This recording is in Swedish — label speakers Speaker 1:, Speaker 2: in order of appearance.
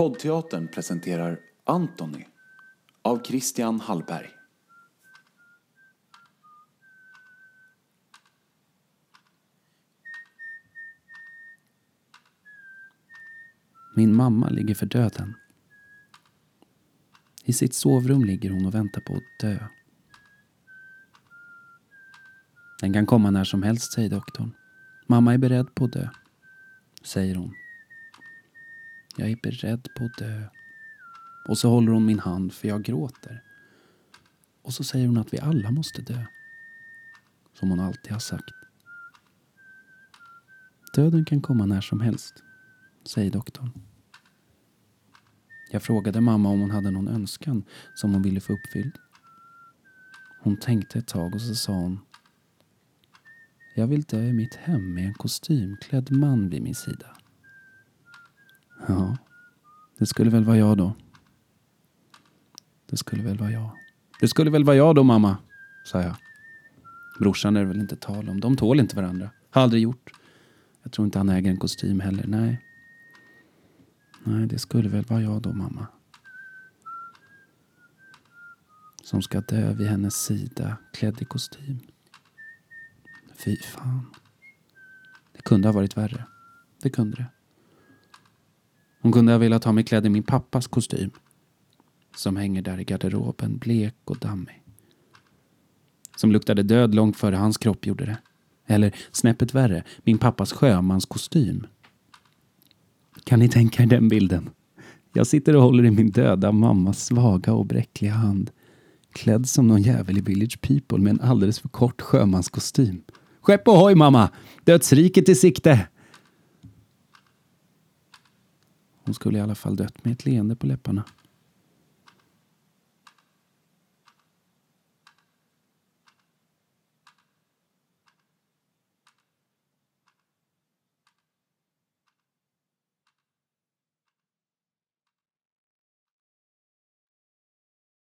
Speaker 1: Poddteatern presenterar Antony av Christian Hallberg.
Speaker 2: Min mamma ligger för döden. I sitt sovrum ligger hon och väntar på att dö. Den kan komma när som helst, säger doktorn. Mamma är beredd på att dö, säger hon. Jag är beredd på att dö. Och så håller hon min hand för jag gråter. Och så säger hon att vi alla måste dö. Som hon alltid har sagt. Döden kan komma när som helst, säger doktorn. Jag frågade mamma om hon hade någon önskan som hon ville få uppfylld. Hon tänkte ett tag och så sa hon. Jag vill dö i mitt hem med en kostymklädd man vid min sida. Ja, det skulle väl vara jag då. Det skulle väl vara jag. Det skulle väl vara jag då mamma, sa jag. Brorsan är det väl inte tal om. De tål inte varandra. Har aldrig gjort. Jag tror inte han äger en kostym heller. Nej. Nej, det skulle väl vara jag då, mamma. Som ska dö vid hennes sida, klädd i kostym. Fy fan. Det kunde ha varit värre. Det kunde det. Hon kunde ha velat ha mig klädd i min pappas kostym. Som hänger där i garderoben, blek och dammig. Som luktade död långt före hans kropp gjorde det. Eller snäppet värre, min pappas sjömanskostym. Kan ni tänka er den bilden? Jag sitter och håller i min döda mammas svaga och bräckliga hand. Klädd som någon jävel i Village People med en alldeles för kort sjömanskostym. Skepp ohoj mamma! Dödsriket i sikte! Hon skulle i alla fall dött med ett leende på läpparna.